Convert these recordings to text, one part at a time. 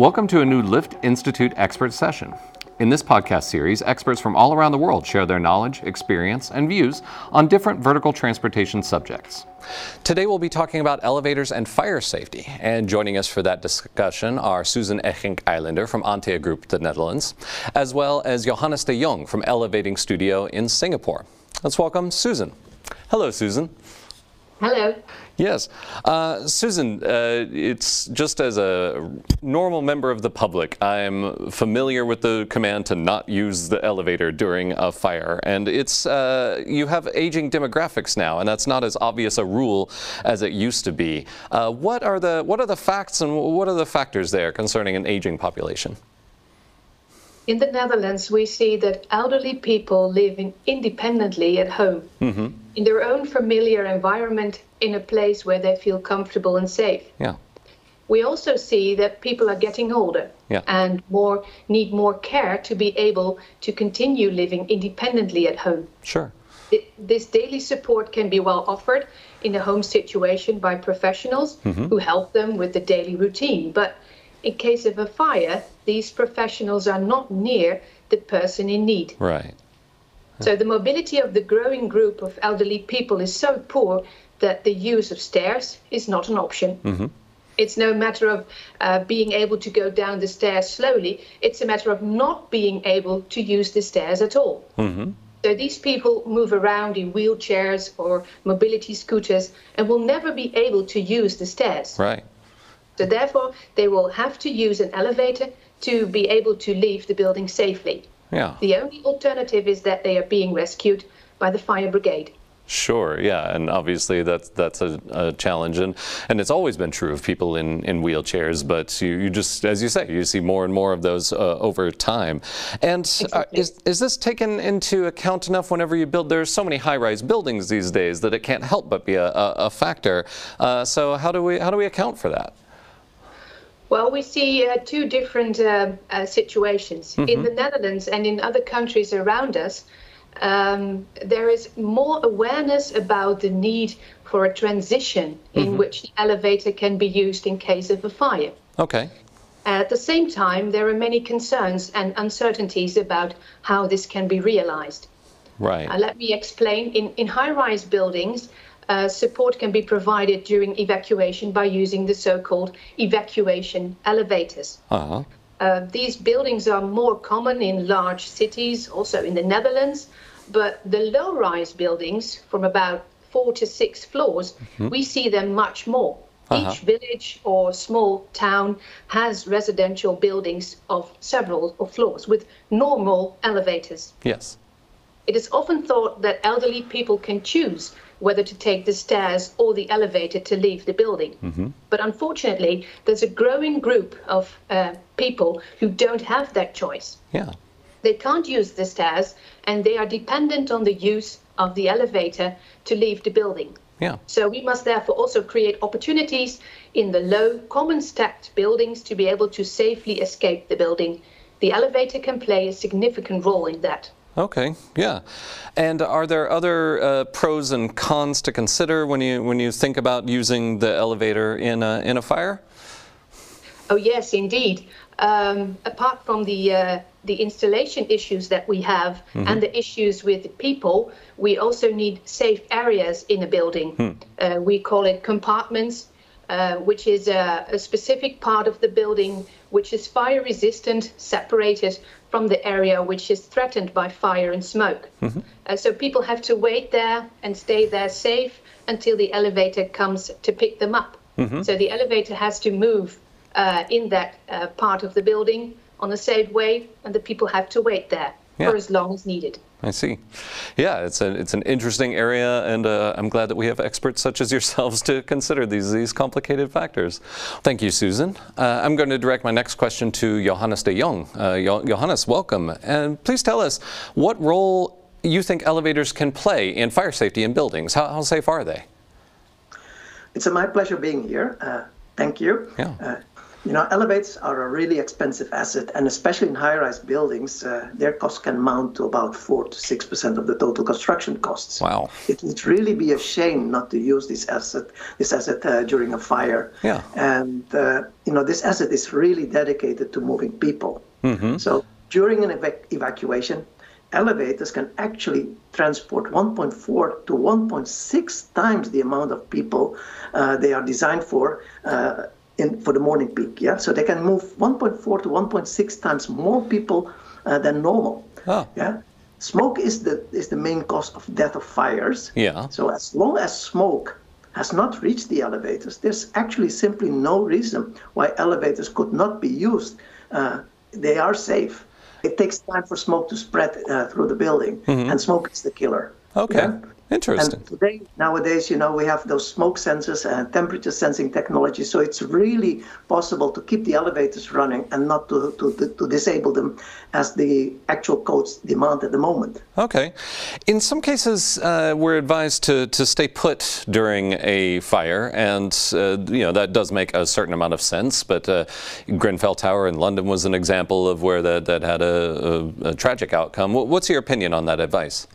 Welcome to a new Lift Institute expert session. In this podcast series, experts from all around the world share their knowledge, experience, and views on different vertical transportation subjects. Today we'll be talking about elevators and fire safety. And joining us for that discussion are Susan Echink Eilander from Antea Group, the Netherlands, as well as Johannes de Jong from Elevating Studio in Singapore. Let's welcome Susan. Hello, Susan. Hello. Yes. Uh, Susan, uh, it's just as a normal member of the public, I'm familiar with the command to not use the elevator during a fire. And it's, uh, you have aging demographics now, and that's not as obvious a rule as it used to be. Uh, what, are the, what are the facts and what are the factors there concerning an aging population? In the Netherlands, we see that elderly people living independently at home, mm-hmm. In their own familiar environment, in a place where they feel comfortable and safe. Yeah. We also see that people are getting older yeah. and more need more care to be able to continue living independently at home. Sure. This daily support can be well offered in a home situation by professionals mm-hmm. who help them with the daily routine. But in case of a fire, these professionals are not near the person in need. Right. So the mobility of the growing group of elderly people is so poor that the use of stairs is not an option. Mm-hmm. It's no matter of uh, being able to go down the stairs slowly, it's a matter of not being able to use the stairs at all. Mm-hmm. So these people move around in wheelchairs or mobility scooters and will never be able to use the stairs. Right. So therefore, they will have to use an elevator to be able to leave the building safely. Yeah. The only alternative is that they are being rescued by the fire brigade. Sure, yeah, and obviously that's that's a, a, challenge, and, and it's always been true of people in, in wheelchairs. But you, you just, as you say, you see more and more of those uh, over time. And uh, exactly. uh, is is this taken into account enough whenever you build? There's so many high-rise buildings these days that it can't help but be a, a, a factor. Uh, so how do we how do we account for that? Well, we see uh, two different uh, uh, situations. Mm-hmm. In the Netherlands and in other countries around us, um, there is more awareness about the need for a transition mm-hmm. in which the elevator can be used in case of a fire. Okay. At the same time, there are many concerns and uncertainties about how this can be realized. Right. Uh, let me explain. In, in high rise buildings, uh, support can be provided during evacuation by using the so-called evacuation elevators. Uh-huh. Uh, these buildings are more common in large cities, also in the Netherlands, but the low-rise buildings from about four to six floors, mm-hmm. we see them much more. Uh-huh. Each village or small town has residential buildings of several floors with normal elevators. Yes. It is often thought that elderly people can choose whether to take the stairs or the elevator to leave the building. Mm-hmm. But unfortunately, there's a growing group of uh, people who don't have that choice. Yeah. They can't use the stairs and they are dependent on the use of the elevator to leave the building. Yeah. So we must therefore also create opportunities in the low, common stacked buildings to be able to safely escape the building. The elevator can play a significant role in that. Okay, yeah. And are there other uh, pros and cons to consider when you when you think about using the elevator in a, in a fire? Oh yes, indeed. Um, apart from the uh, the installation issues that we have mm-hmm. and the issues with people, we also need safe areas in a building. Hmm. Uh, we call it compartments, uh, which is a, a, specific part of the building which is fire resistant, separated from the area which is threatened by fire and smoke. Mm-hmm. Uh, so people have to wait there and stay there safe until the elevator comes to pick them up. Mm-hmm. So the elevator has to move uh, in that uh, part of the building on a safe way, and the people have to wait there yeah. for as long as needed. I see. Yeah, it's an it's an interesting area, and uh, I'm glad that we have experts such as yourselves to consider these these complicated factors. Thank you, Susan. Uh, I'm going to direct my next question to Johannes de Jong. Uh, Johannes, welcome, and please tell us what role you think elevators can play in fire safety in buildings. How, how safe are they? It's a my pleasure being here. Uh, thank you. Yeah. You know, elevators are a really expensive asset, and especially in high-rise buildings, uh, their costs can mount to about four to six percent of the total construction costs. Wow! It would really be a shame not to use this asset, this asset uh, during a fire. Yeah. And uh, you know, this asset is really dedicated to moving people. Mm-hmm. So during an evac- evacuation, elevators can actually transport 1.4 to 1.6 times the amount of people uh, they are designed for uh, in, for the morning peak. Yeah, so they can move 1.4 to 1.6 times more people uh, than normal. Oh. Yeah, smoke is the is the main cause of death of fires. Yeah. So as long as smoke has not reached the elevators, there's actually simply no reason why elevators could not be used. Uh, they are safe. It takes time for smoke to spread uh, through the building, and smoke is the killer. Okay. Yeah? Interesting. And today, nowadays, you know, we have those smoke sensors and temperature sensing technology, so it's really possible to keep the elevators running and not to, to, to, to disable them as the actual codes demand at the moment. Okay. In some cases, uh, we're advised to, to stay put during a fire, and uh, you know that does make a certain amount of sense. But uh, Grenfell Tower in London was an example of where that, that had a, a, a tragic outcome. What's your opinion on that advice?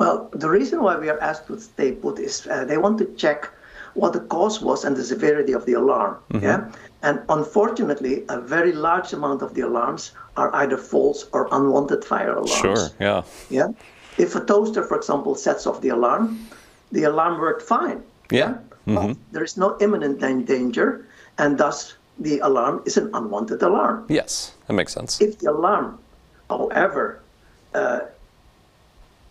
Well, the reason why we are asked to stay put is uh, they want to check what the cause was and the severity of the alarm. Yeah, and unfortunately, a very large amount of the alarms are either false or unwanted fire alarms. Sure. Yeah. Yeah. If a toaster, for example, sets off the alarm, the alarm worked fine. Yeah. But there is no imminent danger, and thus the alarm is an unwanted alarm. Yes, that makes sense. If the alarm, however, uh,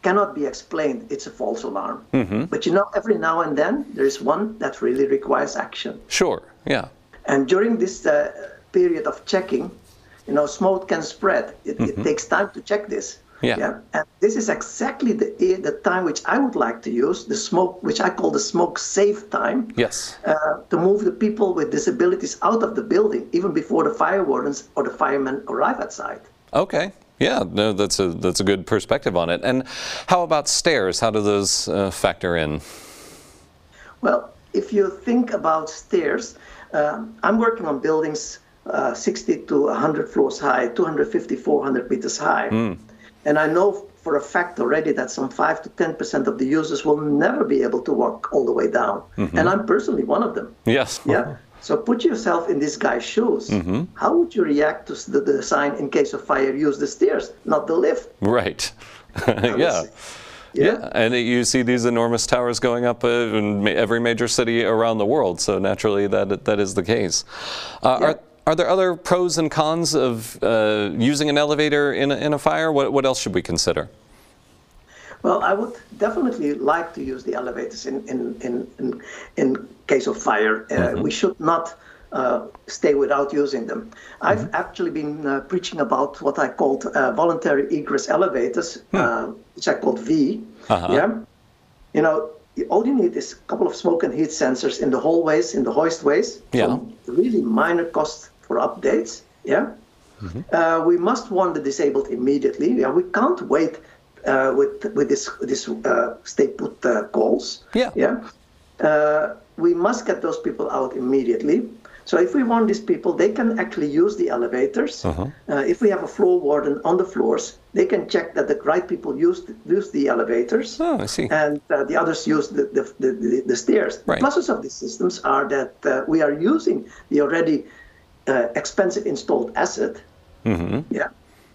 cannot be explained, it's a false alarm. But you know, every now and then there is one that really requires action. Sure. Yeah. And during this uh, period of checking, you know, smoke can spread. It, it takes time to check this. Yeah. And this is exactly the the time which I would like to use the smoke, which I call the smoke safe time. Yes. Uh, to move the people with disabilities out of the building even before the fire wardens or the firemen arrive at site. Okay. Yeah, no, that's a that's a good perspective on it. And how about stairs? How do those uh, factor in? Well, if you think about stairs, um, I'm working on buildings uh, 60 to 100 floors high, 250, 400 meters high. And I know for a fact already that some 5 to 10% of the users will never be able to walk all the way down. And I'm personally one of them. Yes. Yeah. So put yourself in this guy's shoes. How would you react to the, the sign in case of fire? Use the stairs, not the lift. Right. yeah. Yeah, and you see these enormous towers going up uh, in ma- every major city around the world. So naturally, that that is the case. Uh, Yeah. Are are there other pros and cons of uh, using an elevator in a, in a fire? What what else should we consider? Well, I would definitely like to use the elevators in in in in, in case of fire. Uh, We should not uh, stay without using them. I've actually been uh, preaching about what I called uh, voluntary egress elevators, uh, which I called V. Uh-huh. Yeah, you know. All you need is a couple of smoke and heat sensors in the hallways, in the hoistways. Yeah. Really minor cost for updates. Yeah. Uh, we must warn the disabled immediately. Yeah, we can't wait uh, with with this this uh, stay put uh, calls. Yeah. Yeah. Uh, we must get those people out immediately. So if we want these people, they can actually use the elevators. Uh-huh. Uh, if we have a floor warden on the floors, they can check that the right people use use the elevators Oh, I see. and uh, the others use the, the, the, the, the stairs. Right. The pluses of these systems are that uh, we are using the already uh, expensive installed asset. Mm-hmm. Yeah.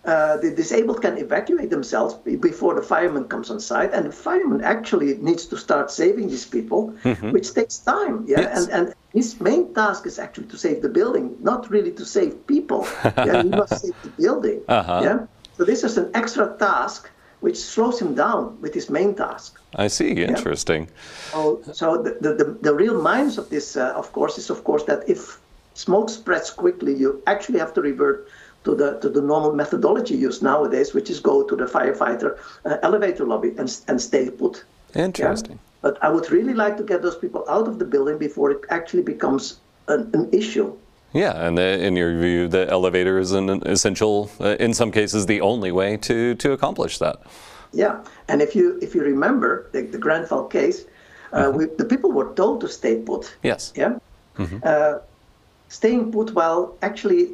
Uh, the disabled can evacuate themselves before the fireman comes on site, and the fireman actually needs to start saving these people, which takes time. Yeah, Mm-hmm. Yes. and and his main task is actually to save the building, not really to save people. yeah, he must save the building. Uh-huh. Yeah, so this is an extra task which slows him down with his main task. I see. Interesting. So, so the, the, the, the real minus of this, uh, of course, is of course that if smoke spreads quickly, you actually have to revert to the to the normal methodology used nowadays, which is go to the firefighter uh, elevator lobby and and stay put. Yeah? Interesting. But I would really like to get those people out of the building before it actually becomes an, an issue. Yeah, and the, in your view, the elevator is an essential, uh, in some cases, the only way to to accomplish that. Yeah, and if you if you remember the, the Grenfell case, uh, we, the people were told to stay put. Yes. Yeah. Uh, staying put while actually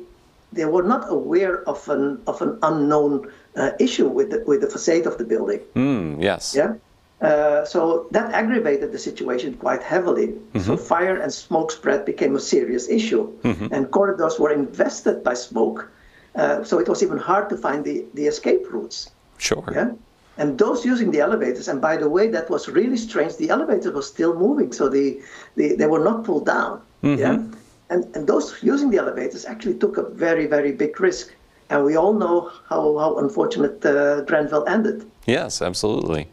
they were not aware of an of an unknown uh, issue with the, with the facade of the building. Mm, yes. Yeah. Uh, so that aggravated the situation quite heavily. Mm-hmm. So fire and smoke spread became a serious issue, mm-hmm. and corridors were invested by smoke. Uh, so it was even hard to find the, the escape routes. Sure. Yeah. And those using the elevators, and by the way, that was really strange. The elevator was still moving, so the, the they were not pulled down. Mm-hmm. Yeah. And, and those using the elevators actually took a very, very big risk. And we all know how, how unfortunate uh, Grenfell ended. Yes, absolutely.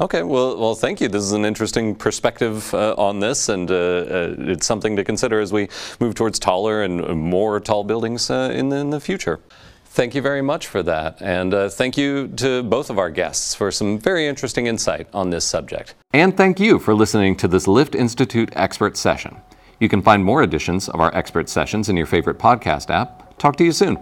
Okay, well, well, thank you. This is an interesting perspective uh, on this, and uh, uh, it's something to consider as we move towards taller and more tall buildings uh, in the, in, the, future. Thank you very much for that, and uh, thank you to both of our guests for some very interesting insight on this subject. And thank you for listening to this Lift Institute expert session. You can find more editions of our expert sessions in your favorite podcast app. Talk to you soon.